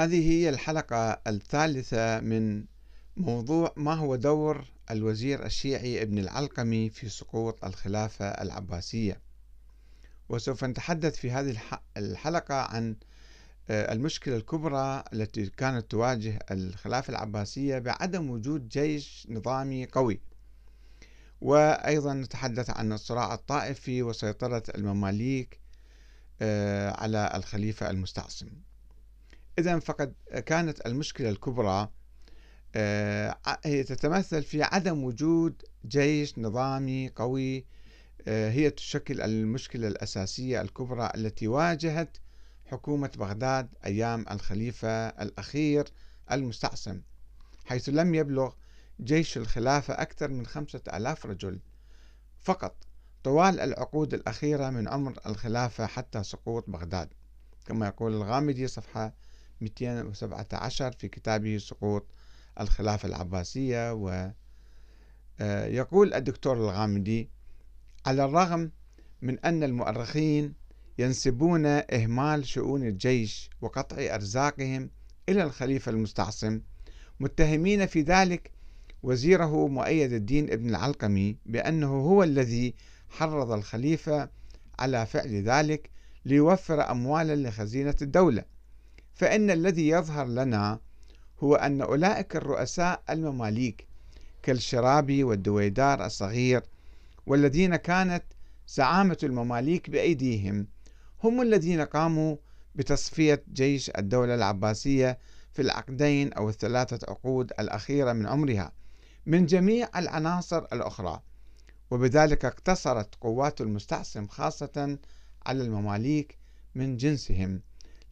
هذه هي الحلقة الثالثة من موضوع ما هو دور الوزير الشيعي ابن العلقمي في سقوط الخلافة العباسية. وسوف نتحدث في هذه الحلقة عن آه، المشكلة الكبرى التي كانت تواجه الخلافة العباسية بعدم وجود جيش نظامي قوي. وأيضا نتحدث عن الصراع الطائفي وسيطرة المماليك آه، على الخليفة المستعصم. إذا فقد كانت المشكلة الكبرى آه، هي تتمثل في عدم وجود جيش نظامي قوي آه، هي تشكل المشكلة الأساسية الكبرى التي واجهت حكومة بغداد أيام الخليفة الأخير المستعصم حيث لم يبلغ جيش الخلافة أكثر من خمسة آلاف رجل. فقط طوال العقود الأخيرة من عمر الخلافة حتى سقوط بغداد كما يقول الغامدي صفحة 217 في كتابه سقوط الخلافة العباسية ويقول آه، الدكتور الغامدي على الرغم من أن المؤرخين ينسبون إهمال شؤون الجيش وقطع أرزاقهم إلى الخليفة المستعصم متهمين في ذلك وزيره مؤيد الدين ابن العلقمي بأنه هو الذي حرض الخليفة على فعل ذلك ليوفر أموالا لخزينة الدولة. فإن الذي يظهر لنا هو أن أولئك الرؤساء المماليك كالشرابي والدويدار الصغير والذين كانت زعامة المماليك بأيديهم هم الذين قاموا بتصفية جيش الدولة العباسية في العقدين أو الثلاثة عقود الأخيرة من عمرها من جميع العناصر الأخرى وبذلك اقتصرت قوات المستعصم خاصة على المماليك من جنسهم.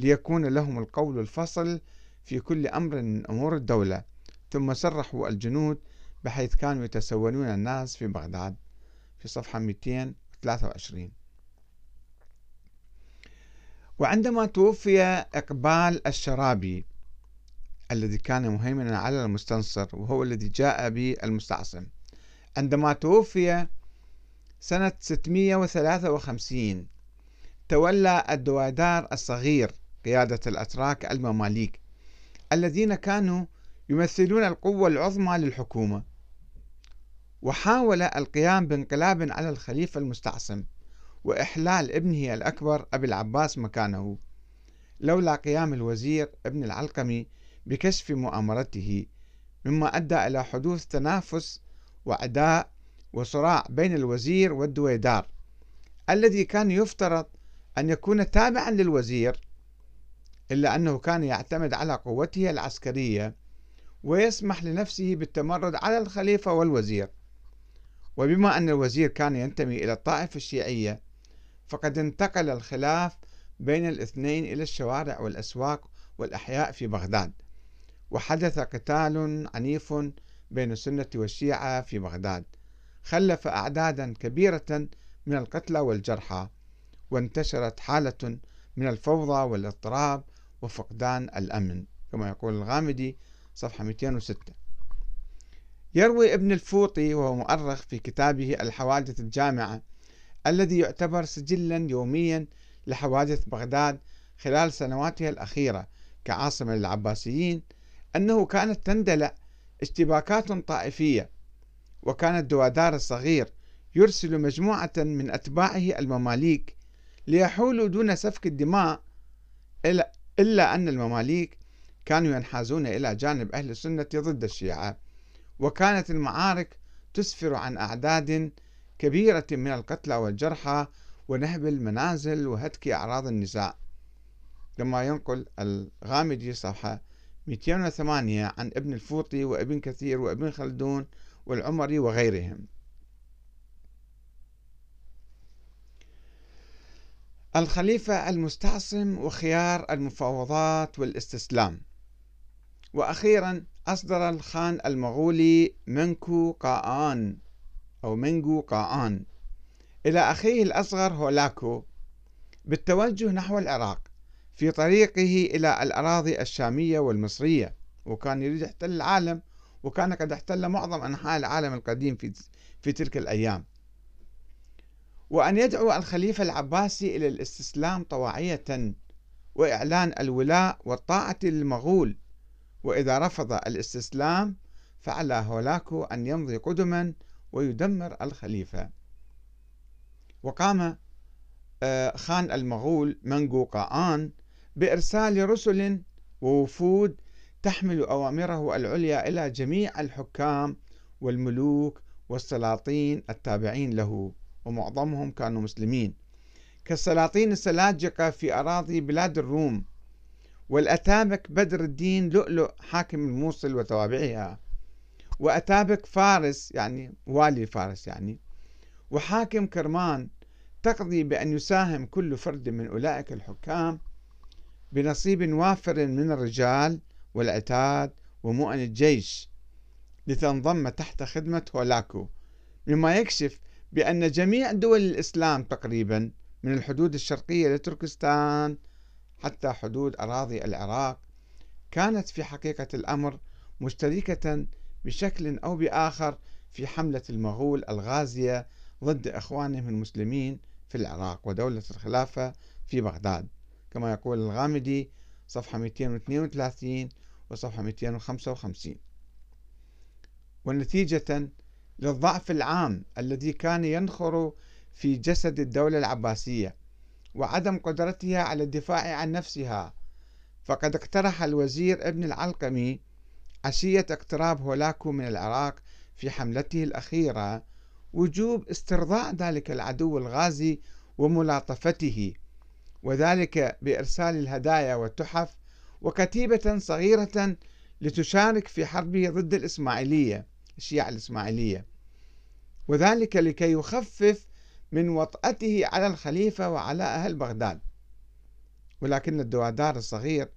ليكون لهم القول الفصل في كل أمر من أمور الدولة ثم سرحوا الجنود بحيث كانوا يتسولون الناس في بغداد في صفحة 223 وعندما توفي إقبال الشرابي الذي كان مهيمنا على المستنصر وهو الذي جاء بالمستعصم عندما توفي سنة 653 تولى الدوادار الصغير قيادة الأتراك المماليك الذين كانوا يمثلون القوة العظمى للحكومة. وحاول القيام بانقلاب على الخليفة المستعصم وإحلال ابنه الأكبر أبي العباس مكانه لولا قيام الوزير ابن العلقمي بكشف مؤامرته مما أدى إلى حدوث تنافس وعداء وصراع بين الوزير والدويدار الذي كان يفترض أن يكون تابعا للوزير إلا أنه كان يعتمد على قوته العسكرية ويسمح لنفسه بالتمرد على الخليفة والوزير. وبما أن الوزير كان ينتمي إلى الطائفة الشيعية فقد انتقل الخلاف بين الاثنين إلى الشوارع والأسواق والأحياء في بغداد. وحدث قتال عنيف بين السنة والشيعة في بغداد. خلف أعدادا كبيرة من القتلى والجرحى وانتشرت حالة من الفوضى والاضطراب وفقدان الأمن كما يقول الغامدي صفحة 206 يروي ابن الفوطي وهو مؤرخ في كتابه الحوادث الجامعة الذي يعتبر سجلا يوميا لحوادث بغداد خلال سنواتها الأخيرة كعاصمة للعباسيين أنه كانت تندلع اشتباكات طائفية وكان الدوادار الصغير يرسل مجموعة من أتباعه المماليك ليحولوا دون سفك الدماء إلا أن المماليك كانوا ينحازون إلى جانب أهل السنة ضد الشيعة وكانت المعارك تسفر عن أعداد كبيرة من القتلى والجرحى ونهب المنازل وهتك أعراض النساء. كما ينقل الغامدي صفحة 208 عن ابن الفوطي وابن كثير وابن خلدون والعمري وغيرهم. الخليفة المستعصم وخيار المفاوضات والاستسلام. وأخيرا أصدر الخان المغولي منكو قاآن أو منجو قاآن. إلى أخيه الأصغر هولاكو بالتوجه نحو العراق في طريقه إلى الأراضي الشامية والمصرية. وكان يريد يحتل العالم وكان قد احتل معظم أنحاء العالم القديم في, في تلك الأيام. وأن يدعو الخليفة العباسي إلى الاستسلام طواعية وإعلان الولاء والطاعة للمغول. وإذا رفض الاستسلام فعلى هولاكو أن يمضي قدما ويدمر الخليفة. وقام آه، خان المغول منقو قاآن بإرسال رسل ووفود تحمل أوامره العليا إلى جميع الحكام والملوك والسلاطين التابعين له. ومعظمهم كانوا مسلمين. كالسلاطين السلاجقة في أراضي بلاد الروم والأتابك بدر الدين لؤلؤ حاكم الموصل وتوابعها وأتابك فارس يعني والي فارس يعني وحاكم كرمان تقضي بأن يساهم كل فرد من أولئك الحكام بنصيب وافر من الرجال والعتاد ومؤن الجيش لتنضم تحت خدمة هولاكو. مما يكشف بأن جميع دول الإسلام تقريبا من الحدود الشرقية لتركستان حتى حدود أراضي العراق كانت في حقيقة الأمر مشتركة بشكل أو بآخر في حملة المغول الغازية ضد إخوانهم المسلمين في العراق ودولة الخلافة في بغداد. كما يقول الغامدي صفحة 232 وصفحة 255 ونتيجة للضعف العام الذي كان ينخر في جسد الدولة العباسية وعدم قدرتها على الدفاع عن نفسها. فقد اقترح الوزير ابن العلقمي عشية اقتراب هولاكو من العراق في حملته الأخيرة وجوب استرضاء ذلك العدو الغازي وملاطفته وذلك بإرسال الهدايا والتحف وكتيبة صغيرة لتشارك في حربه ضد الإسماعيلية. الشيعة الإسماعيلية. وذلك لكي يخفف من وطأته على الخليفة وعلى أهل بغداد. ولكن الدوادار الصغير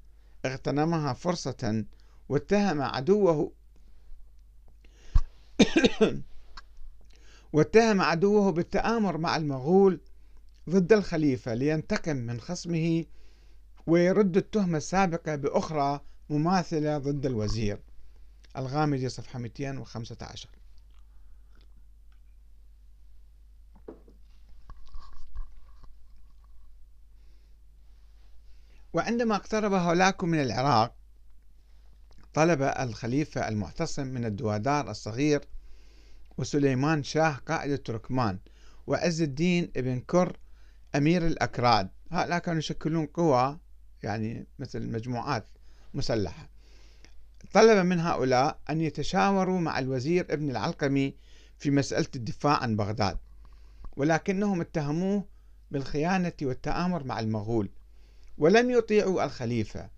اغتنمها فرصة واتهم عدوه واتهم عدوه بالتآمر مع المغول ضد الخليفة لينتقم من خصمه ويرد التهمة السابقة بأخرى مماثلة ضد الوزير. الغامدي صفحة 215 وعندما اقترب هولاكو من العراق طلب الخليفة المعتصم من الدوادار الصغير وسليمان شاه قائد التركمان وعز الدين ابن كر أمير الأكراد. هؤلاء كانوا يشكلون قوى يعني مثل مجموعات مسلحة. طلب من هؤلاء أن يتشاوروا مع الوزير ابن العلقمي في مسألة الدفاع عن بغداد ولكنهم اتهموه بالخيانة والتآمر مع المغول ولم يطيعوا الخليفة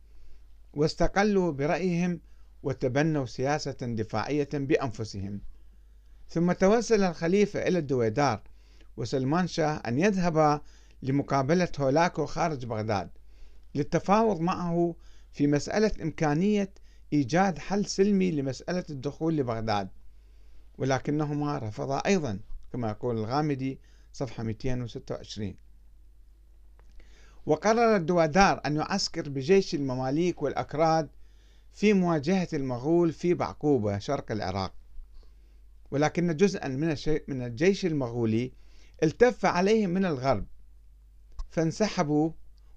واستقلوا برأيهم وتبنوا سياسة دفاعية بأنفسهم. ثم توسل الخليفة إلى الدويدار وسلمان شاه أن يذهبا لمقابلة هولاكو خارج بغداد للتفاوض معه في مسألة إمكانية إيجاد حل سلمي لمسألة الدخول لبغداد ولكنهما رفضا أيضا كما يقول الغامدي صفحة 226 وقرر الدوادار أن يعسكر بجيش المماليك والأكراد في مواجهة المغول في بعقوبة شرق العراق. ولكن جزءا من من الجيش المغولي التف عليهم من الغرب فانسحبوا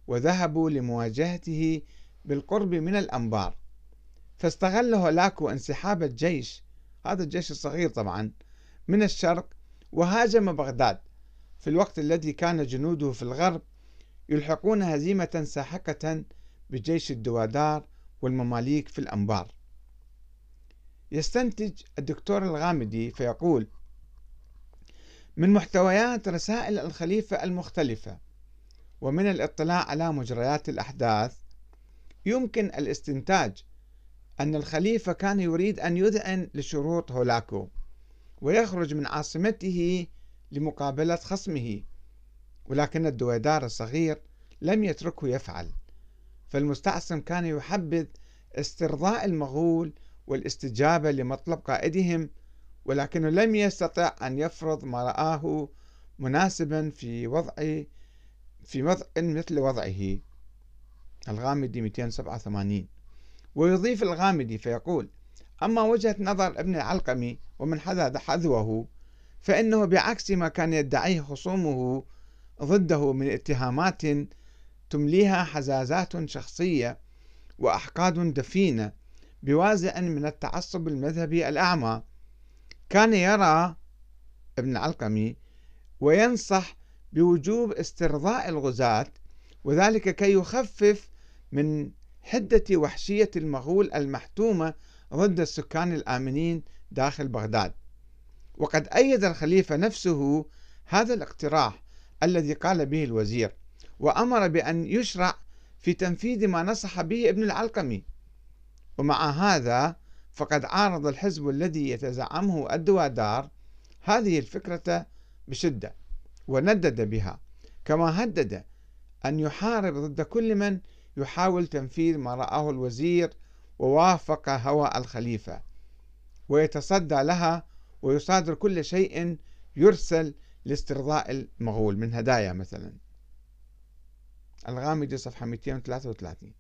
وذهبوا لمواجهته بالقرب من الأنبار. فاستغل هولاكو انسحاب الجيش. هذا الجيش الصغير طبعا. من الشرق وهاجم بغداد. في الوقت الذي كان جنوده في الغرب يلحقون هزيمة ساحقة بجيش الدوادار والمماليك في الأنبار. يستنتج الدكتور الغامدي فيقول من محتويات رسائل الخليفة المختلفة ومن الاطلاع على مجريات الأحداث يمكن الاستنتاج أن الخليفة كان يريد أن يذعن لشروط هولاكو ويخرج من عاصمته لمقابلة خصمه ولكن الدويدار الصغير لم يتركه يفعل. فالمستعصم كان يحبذ استرضاء المغول والاستجابة لمطلب قائدهم ولكنه لم يستطع أن يفرض ما رآه مناسبا في وضع في وضع مثل وضعه. الغامدي 287 ويضيف الغامدي فيقول أما وجهة نظر ابن العلقمي ومن حذا حذوه فإنه بعكس ما كان يدعيه خصومه ضده من اتهامات تمليها حزازات شخصية وأحقاد دفينة بوازع من التعصب المذهبي الأعمى. كان يرى ابن العلقمي وينصح بوجوب استرضاء الغزاة وذلك كي يخفف من حدة وحشية المغول المحتومة ضد السكان الآمنين داخل بغداد. وقد أيد الخليفة نفسه هذا الاقتراح الذي قال به الوزير وأمر بأن يشرع في تنفيذ ما نصح به ابن العلقمي. ومع هذا فقد عارض الحزب الذي يتزعمه الدوادار هذه الفكرة بشدة وندد بها كما هدد أن يحارب ضد كل من يحاول تنفيذ ما رآه الوزير ووافق هوى الخليفة ويتصدى لها ويصادر كل شيء يرسل لاسترضاء المغول من هدايا مثلا. الغامدي صفحة 233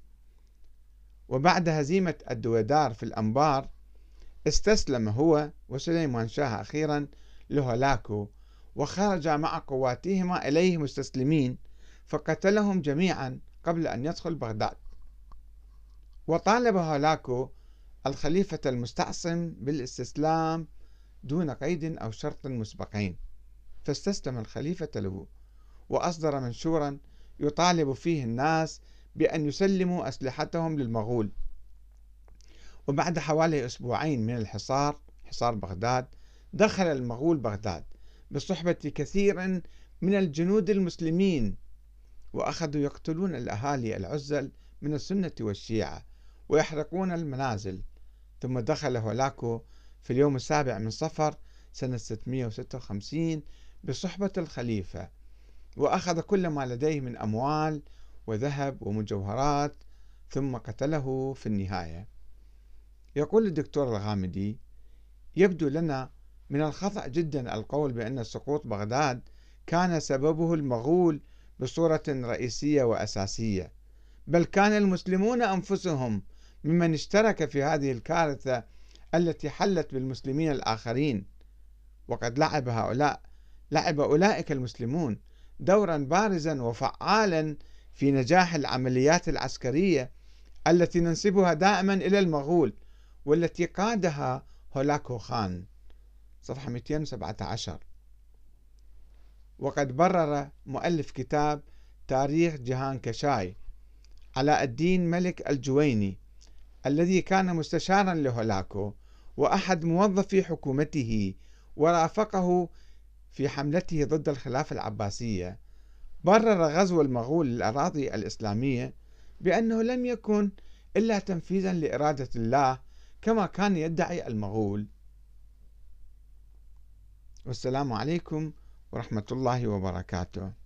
وبعد هزيمة الدويدار في الأنبار استسلم هو وسليمان شاه أخيرا لهولاكو وخرج مع قواتهما إليه مستسلمين فقتلهم جميعا قبل أن يدخل بغداد. وطالب هولاكو الخليفة المستعصم بالاستسلام دون قيد أو شرط مسبقين. فاستسلم الخليفة له وأصدر منشورا يطالب فيه الناس بأن يسلموا أسلحتهم للمغول. وبعد حوالي أسبوعين من الحصار حصار بغداد دخل المغول بغداد بصحبة كثير من الجنود المسلمين. وأخذوا يقتلون الأهالي العزل من السنة والشيعة ويحرقون المنازل. ثم دخل هولاكو في اليوم السابع من صفر سنة 656 بصحبة الخليفة وأخذ كل ما لديه من أموال وذهب ومجوهرات ثم قتله في النهاية. يقول الدكتور الغامدي يبدو لنا من الخطأ جدا القول بأن سقوط بغداد كان سببه المغول بصورة رئيسية وأساسية. بل كان المسلمون أنفسهم ممن اشترك في هذه الكارثة التي حلت بالمسلمين الآخرين. وقد لعب هؤلاء لعب أولئك المسلمون دورا بارزا وفعالا في نجاح العمليات العسكرية التي ننسبها دائما إلى المغول والتي قادها هولاكو خان. صفحة 217 وقد برر مؤلف كتاب تاريخ جهان كشاي على الدين ملك الجويني الذي كان مستشارا لهولاكو وأحد موظفي حكومته ورافقه في حملته ضد الخلافة العباسية. برر غزو المغول للأراضي الإسلامية بأنه لم يكن إلا تنفيذا لإرادة الله كما كان يدعي المغول. والسلام عليكم ورحمة الله وبركاته.